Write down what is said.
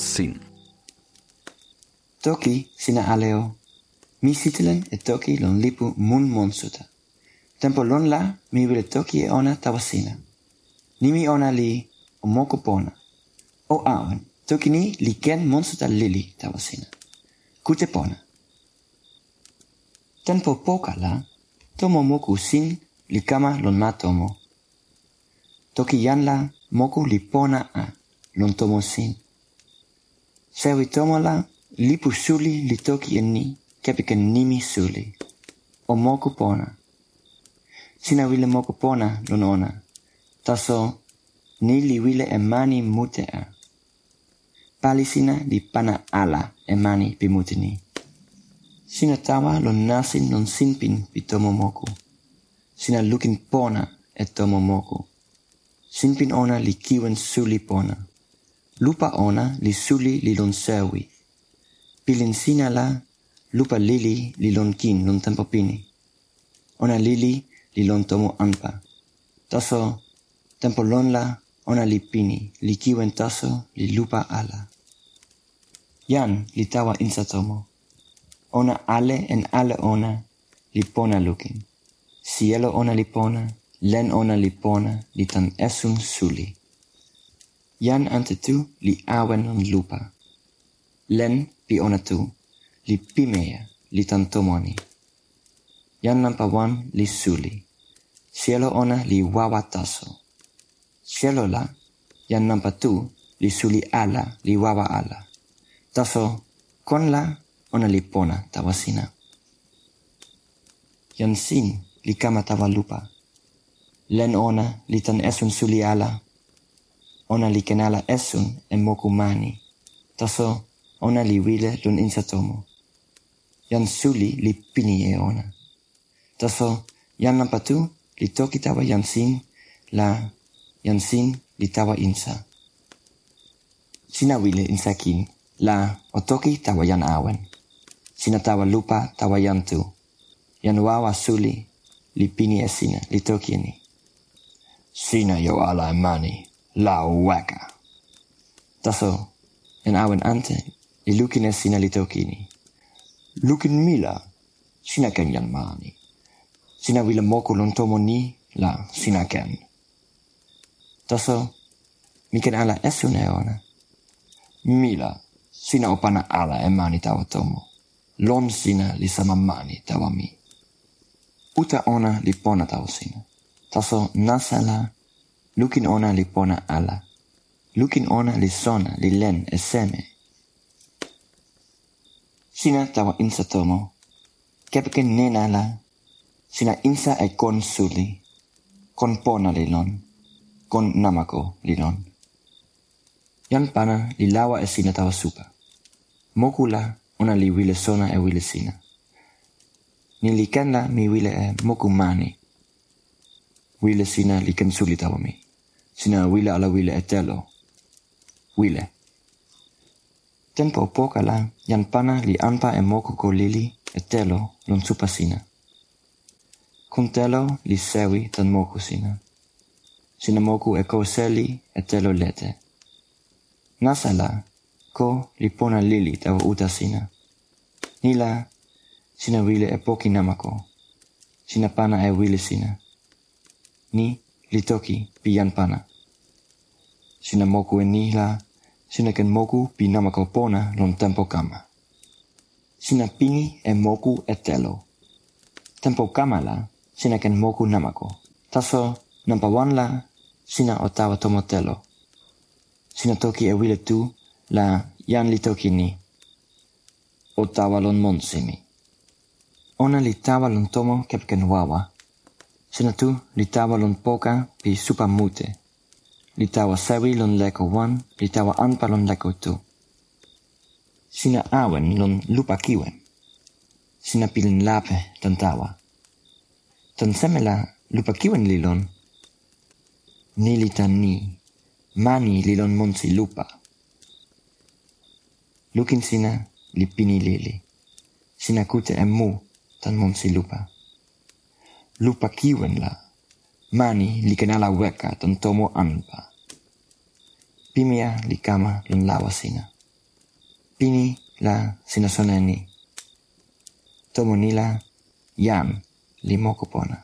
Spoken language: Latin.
sin. Toki sina aleo. Mi sitilen e toki lon lipu mun monsuta. Tempo lon la mi wile toki e ona tawa sina. Nimi ona li o moku pona. O awen, toki ni li ken monsuta lili tawa sina. Kute pona. Tempo poka la, tomo moku sin li kama lon ma tomo. Toki jan la moku li pona a lon tomo sin. Sewi tomola lipu suli li toki e ni kepiken nimi suli. O moku pona. Sina wile moku pona lon ona. Taso ni li wile e mani mute a. Pali sina li pana ala e mani pi mute ni. Sina tawa lon nasin lon sinpin pi tomo moku. Sina lukin pona e tomo moku. Sinpin ona li kiwen suli pona lupa ona li suli li lon sewi. Pilin sina la, lupa lili li lon kin lon tempo pini. Ona lili li lon tomo anpa. Taso, tempo lon la, ona li pini, li kiwen taso, li lupa ala. Jan li tawa insa tomo. Ona ale en ale ona, li pona lukin. Cielo ona li pona, len ona li pona, li tan esum suli. Jan ante tu li awen on lupa. Len pi ona tu, li pimeja, li tan tomoni. Jan nampa wan li suli. Sielo ona li wawa taso. Sielo la, jan nampa tu, li suli ala, li wawa ala. Taso, kon la, ona li pona tawa sina. Jan sin li kama tawa lupa. Len ona li tan esun suli ala. Ona li kenala esun e moku mani. Taso, ona li wile lun insatomo. Jan suli li pini e ona. Taso, jan nampa tu, li toki tawa jan sin, la jan sin li tawa insa. Sina wile insa kin, la o toki tawa jan awen. Sina tawa lupa tawa jan tu. Jan wawa suli li pini e sina, li toki e ni. Sina yo ala e mani, la weka. Taso, en awen ante, li lukin e sina li toki ni. Lukin mila, sina ken jan mani. Sina wile moku lon tomo ni, la sina ken. Taso, mi ken ala esu ne ona. Mila, sina opana ala e mani tawa tomo. Lon sina li sama mani tawa mi. Uta ona li pona tawa sina. Taso nasa la, lukin ona li pona ala. Lukin ona li sona, li len e seme. Sina tawa insa tomo, kepeken nen ala, sina insa e kon suli, kon pona li lon, kon namako li lon. Jan pana li lawa e sina tawa supa. Moku la, ona li wile sona e wile sina. Ni li ken la mi wile e moku mani, Wile sina li ken suli tawa mi. Sina wile ala wile e telo. Wile. Tempo poka la, jan pana li anpa e moku ko lili e telo lon supa sina. Kun telo li sewi tan moku sina. Sina moku e ko seli e telo lete. Nasa la, ko li pona lili tawa uta sina. Ni la, sina wile e poki namako. Sina pana e wile sina. ni li toki pi jan pana. Sina moku e ni la, sina ken moku pi namako pona lon tempo kama. Sina pini e moku e telo. Tempo kama la, sina ken moku namako. Taso nampa wan la, sina o tawa tomo telo. Sina toki e wile tu la jan li toki ni. O tawa lon monsimi. Ona li tawa lon tomo kepken wawa, Xenatu li tawa lon poka pi supa mute. Li tawa sewi lon leko wan, li tawa anpa lon leko tu. Sina awen lon lupa kiwen. Sina pilin lape tan tawa. Tan semela lupa kiwen li lon. Ni li tan ni. Mani li lon monsi lupa. Lukin sina li pini lili. Sina kute emu tan monsi lupa lupa kiwenla mani likenala weka tontomo anpa. Pimia likama lon lawa sina. Pini la sina sona ni. Tomo nila jam li moko pona.